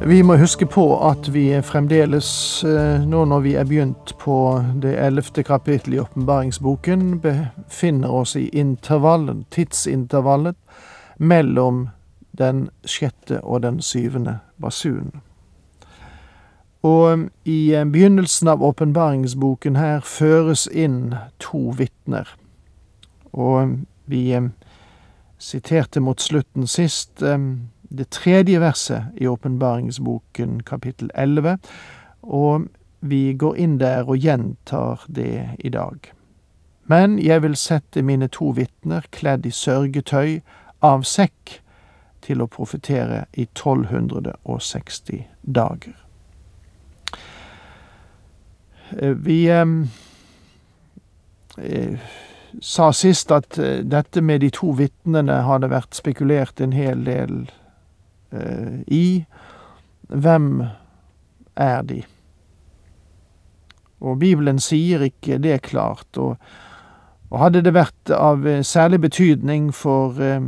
Vi må huske på at vi fremdeles, eh, nå når vi er begynt på det ellevte kapittelet i åpenbaringsboken, befinner oss i tidsintervallet mellom den sjette og den syvende basunen. Og eh, i eh, begynnelsen av åpenbaringsboken her føres inn to vitner. Og vi siterte mot slutten sist det tredje verset i åpenbaringsboken kapittel 11, og vi går inn der og gjentar det i dag. Men jeg vil sette mine to vitner kledd i sørgetøy av sekk til å profetere i 1260 dager. Eh, vi eh, sa sist at eh, dette med de to vitnene hadde vært spekulert en hel del i. Hvem er de? Og Bibelen sier ikke det klart. Og, og hadde det vært av eh, særlig betydning for, eh,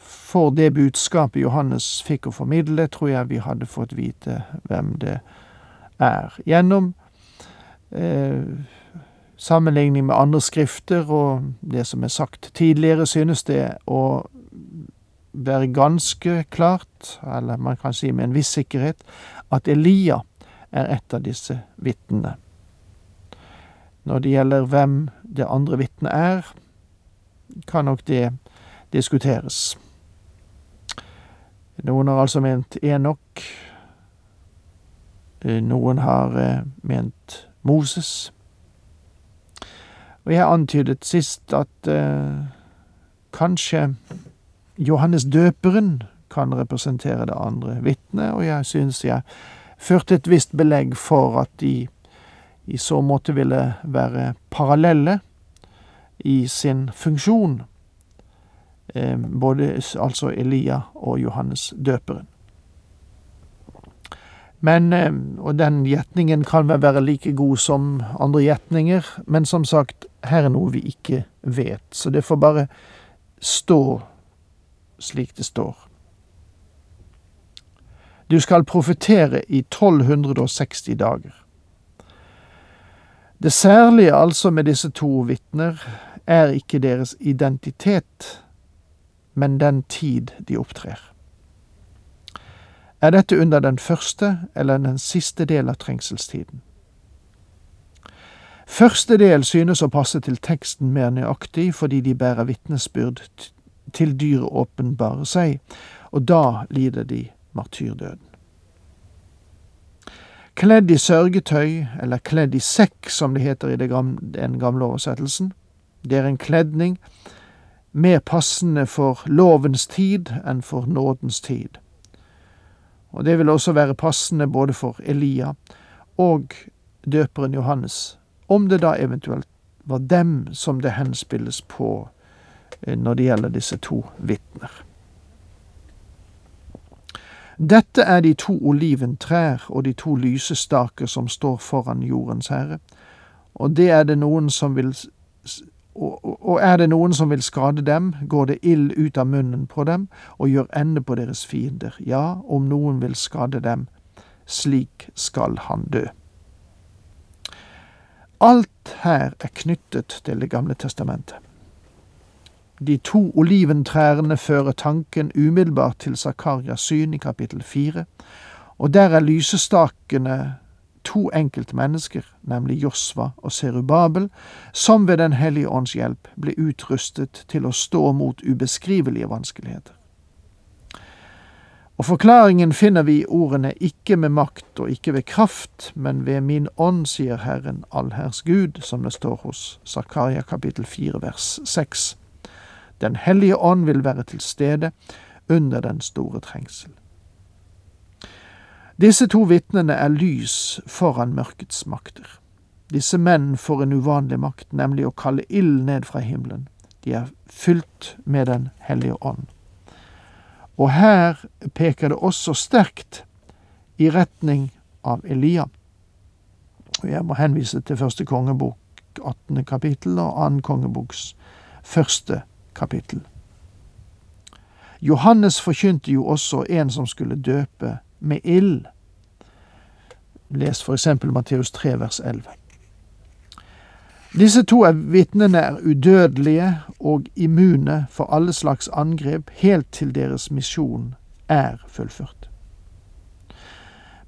for det budskapet Johannes fikk å formidle, tror jeg vi hadde fått vite hvem det er. Gjennom eh, sammenligning med andre skrifter og det som er sagt tidligere, synes det å være ganske klart, eller man kan si med en viss sikkerhet, at Elia er et av disse vitnene. Når det gjelder hvem det andre vitnet er, kan nok det diskuteres. Noen har altså ment Enok. Noen har eh, ment Moses. Og jeg antydet sist at eh, kanskje Johannes døperen kan representere det andre vitnet, og jeg synes jeg førte et visst belegg for at de i så måte ville være parallelle i sin funksjon, eh, både altså Elia og Johannes døperen. Men, eh, og den gjetningen kan vel være like god som andre gjetninger, men som sagt, her er noe vi ikke vet, så det får bare stå slik det står. Du skal profetere i 1260 dager. Det særlige altså med disse to vitner er ikke deres identitet, men den tid de opptrer. Er dette under den første eller den siste del av trengselstiden? Første del synes å passe til teksten mer nøyaktig fordi de bærer vitnesbyrd til dyret åpenbarer seg, og da lider de martyrdøden. Kledd i sørgetøy, eller kledd i sekk, som det heter i den gamle oversettelsen. Det er en kledning mer passende for lovens tid enn for nådens tid. Og det vil også være passende både for Elia og døperen Johannes, om det da eventuelt var dem som det henspilles på når det gjelder disse to vitner. Dette er de to oliventrær og de to lysestaker som står foran jordens herre, og det er det noen som vil og er det noen som vil skade dem, går det ild ut av munnen på dem og gjør ende på deres fiender. Ja, om noen vil skade dem, slik skal han dø. Alt her er knyttet til Det gamle testamentet. De to oliventrærne fører tanken umiddelbart til Zakarias syn i kapittel fire, og der er lysestakene to enkeltmennesker, nemlig Josva og Serubabel, som ved Den hellige ånds hjelp ble utrustet til å stå mot ubeskrivelige vanskeligheter. Og forklaringen finner vi i ordene ikke med makt og ikke ved kraft, men ved min ånd, sier Herren allherrs Gud, som det står hos Zakaria kapittel fire vers seks. Den hellige ånd vil være til stede under den store trengsel. Disse to vitnene er lys foran mørkets makter. Disse menn får en uvanlig makt, nemlig å kalle ild ned fra himmelen. De er fylt med Den hellige ånd. Og her peker det også sterkt i retning av Elia. Og jeg må henvise til første kongebok 18. kapittel og annen kongeboks første kapittel. Johannes forkynte jo også en som skulle døpe med ild. Les for eksempel Matteus 3 vers 11. Disse to vitnene er udødelige og immune for alle slags angrep helt til deres misjon er fullført.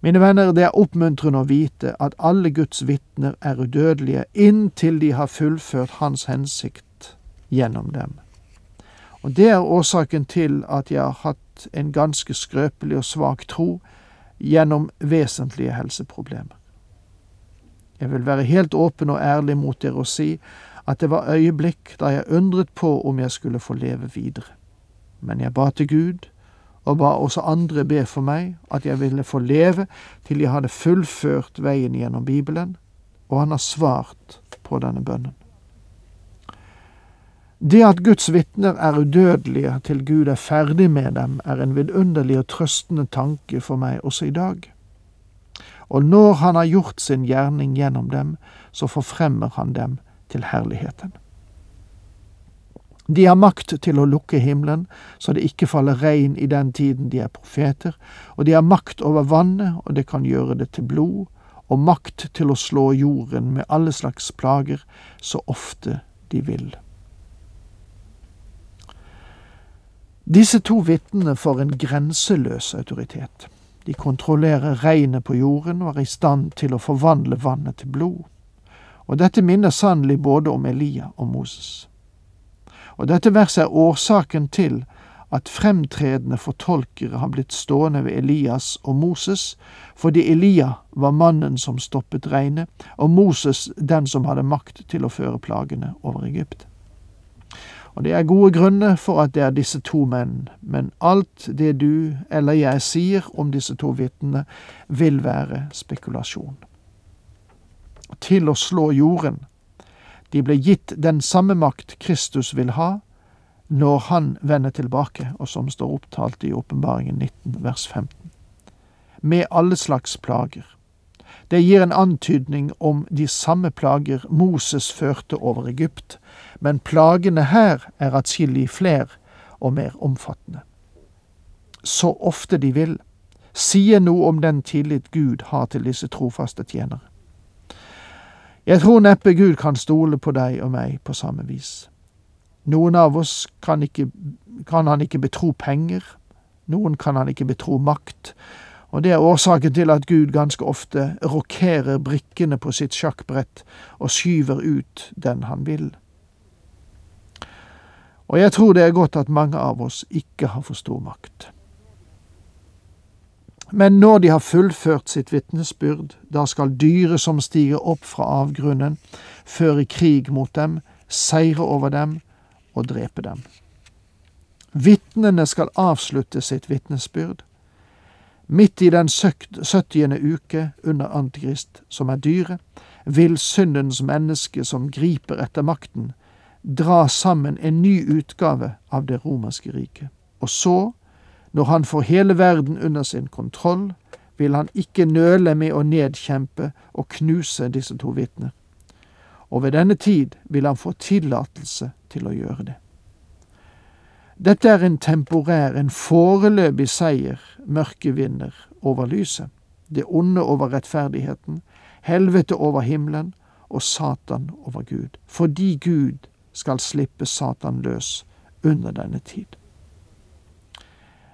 Mine venner, det er oppmuntrende å vite at alle Guds vitner er udødelige inntil de har fullført Hans hensikt gjennom dem. Og Det er årsaken til at jeg har hatt en ganske skrøpelig og svak tro gjennom vesentlige helseproblemer. Jeg vil være helt åpen og ærlig mot dere og si at det var øyeblikk da jeg undret på om jeg skulle få leve videre. Men jeg ba til Gud, og ba også andre be for meg, at jeg ville få leve til jeg hadde fullført veien gjennom Bibelen, og han har svart på denne bønnen. Det at Guds vitner er udødelige til Gud er ferdig med dem, er en vidunderlig og trøstende tanke for meg også i dag. Og når han har gjort sin gjerning gjennom dem, så forfremmer han dem til herligheten. De har makt til å lukke himmelen, så det ikke faller regn i den tiden de er profeter, og de har makt over vannet, og det kan gjøre det til blod, og makt til å slå jorden med alle slags plager så ofte de vil. Disse to vitnene får en grenseløs autoritet. De kontrollerer regnet på jorden og er i stand til å forvandle vannet til blod. Og dette minner sannelig både om Elia og Moses. Og dette verset er årsaken til at fremtredende fortolkere har blitt stående ved Elias og Moses, fordi Elia var mannen som stoppet regnet, og Moses den som hadde makt til å føre plagene over Egypt. Og det er gode grunner for at det er disse to menn, men alt det du eller jeg sier om disse to vitnene, vil være spekulasjon. Til å slå jorden. De ble gitt den samme makt Kristus vil ha når han vender tilbake, og som står opptalt i Åpenbaringen 19 vers 15. Med alle slags plager. Det gir en antydning om de samme plager Moses førte over Egypt, men plagene her er atskillig fler og mer omfattende. Så ofte de vil, sier noe om den tillit Gud har til disse trofaste tjenere. Jeg tror neppe Gud kan stole på deg og meg på samme vis. Noen av oss kan, ikke, kan han ikke betro penger, noen kan han ikke betro makt, og det er årsaken til at Gud ganske ofte rokerer brikkene på sitt sjakkbrett og skyver ut den han vil. Og jeg tror det er godt at mange av oss ikke har for stor makt. Men når de har fullført sitt vitnesbyrd, da skal dyret som stiger opp fra avgrunnen, føre krig mot dem, seire over dem og drepe dem. Vitnene skal avslutte sitt vitnesbyrd. Midt i den syttiende uke under Antikrist, som er dyret, vil syndens menneske som griper etter makten, dra sammen en ny utgave av det romerske riket. Og så, når han får hele verden under sin kontroll, vil han ikke nøle med å nedkjempe og knuse disse to vitner. Og ved denne tid vil han få tillatelse til å gjøre det. Dette er en temporær, en foreløpig seier mørket vinner over lyset, det onde over rettferdigheten, helvete over himmelen og Satan over Gud, fordi Gud skal slippe Satan løs under denne tid.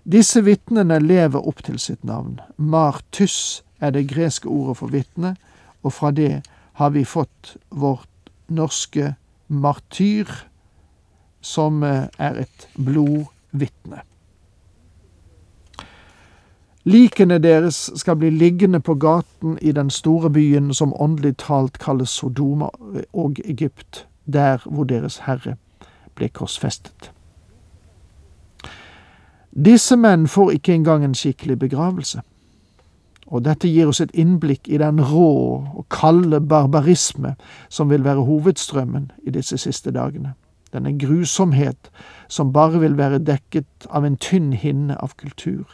Disse vitnene lever opp til sitt navn. Martys er det greske ordet for vitne, og fra det har vi fått vårt norske martyr, som eh, er et blodvitne. Likene deres skal bli liggende på gaten i den store byen som åndelig talt kalles Sodoma og Egypt, der hvor Deres Herre ble korsfestet. Disse menn får ikke engang en skikkelig begravelse. Og dette gir oss et innblikk i den rå og kalde barbarisme som vil være hovedstrømmen i disse siste dagene. Denne grusomhet som bare vil være dekket av en tynn hinne av kultur.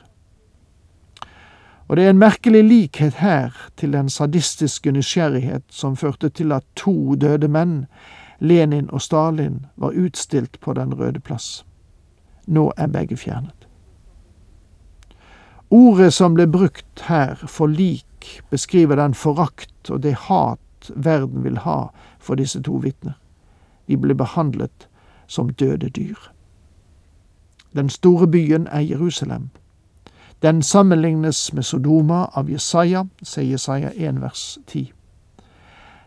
Og det er en merkelig likhet her til den sadistiske nysgjerrighet som førte til at to døde menn, Lenin og Stalin, var utstilt på Den røde plass. Nå er begge fjernet. Ordet som ble brukt her for lik, beskriver den forakt og det hat verden vil ha for disse to vitner. De ble behandlet som døde dyr. Den store byen er Jerusalem. Den sammenlignes med Sodoma av Jesaja, sier Jesaja 1 vers 10.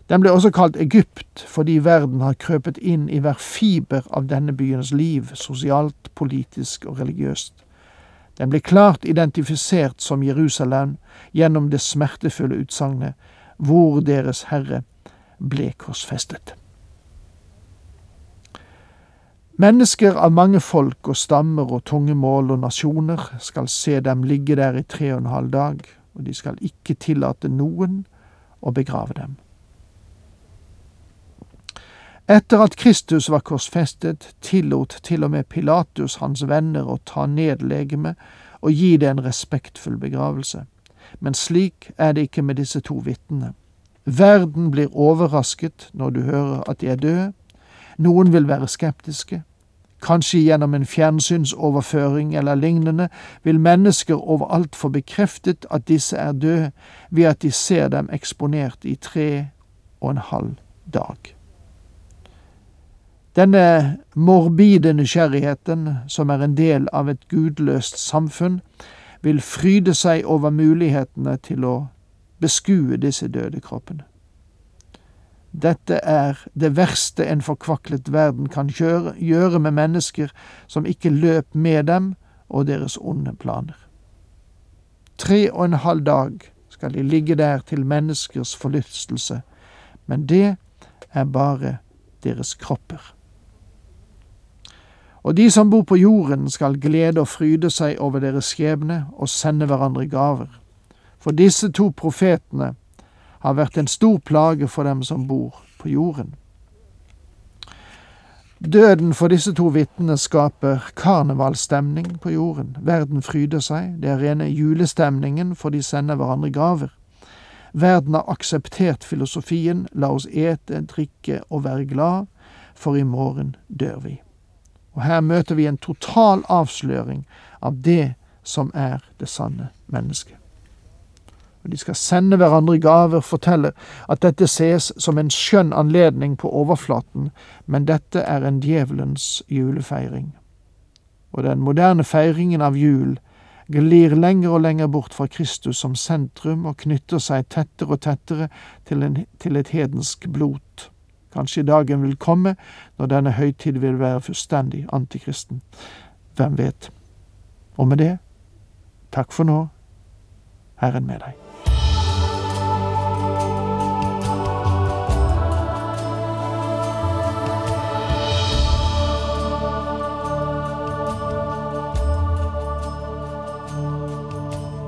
Den ble også kalt Egypt fordi verden har krøpet inn i hver fiber av denne byens liv, sosialt, politisk og religiøst. Den ble klart identifisert som Jerusalem gjennom det smertefulle utsagnet hvor Deres Herre ble korsfestet. Mennesker av mange folk og stammer og tunge mål og nasjoner skal se dem ligge der i tre og en halv dag, og de skal ikke tillate noen å begrave dem. Etter at Kristus var korsfestet, tillot til og med Pilatus hans venner å ta ned legemet og gi det en respektfull begravelse. Men slik er det ikke med disse to vitnene. Verden blir overrasket når du hører at de er døde. Noen vil være skeptiske, Kanskje gjennom en fjernsynsoverføring eller lignende vil mennesker overalt få bekreftet at disse er døde ved at de ser dem eksponert i tre og en halv dag. Denne morbide nysgjerrigheten, som er en del av et gudløst samfunn, vil fryde seg over mulighetene til å beskue disse døde kroppene. Dette er det verste en forkvaklet verden kan gjøre, gjøre med mennesker som ikke løp med dem og deres onde planer. Tre og en halv dag skal de ligge der til menneskers forlystelse, men det er bare deres kropper. Og de som bor på jorden skal glede og fryde seg over deres skjebne og sende hverandre gaver. For disse to profetene har vært en stor plage for dem som bor på jorden. Døden for disse to vitnene skaper karnevalstemning på jorden. Verden fryder seg, det er rene julestemningen, for de sender hverandre gaver. Verden har akseptert filosofien la oss ete, drikke og være glad, for i morgen dør vi. Og her møter vi en total avsløring av det som er det sanne mennesket de skal sende hverandre gaver, fortelle at dette ses som en skjønn anledning på overflaten, men dette er en djevelens julefeiring. Og den moderne feiringen av jul glir lenger og lenger bort fra Kristus som sentrum og knytter seg tettere og tettere til, en, til et hedensk blot. Kanskje dagen vil komme når denne høytid vil være fullstendig antikristen. Hvem vet? Og med det, takk for nå, Herren med deg.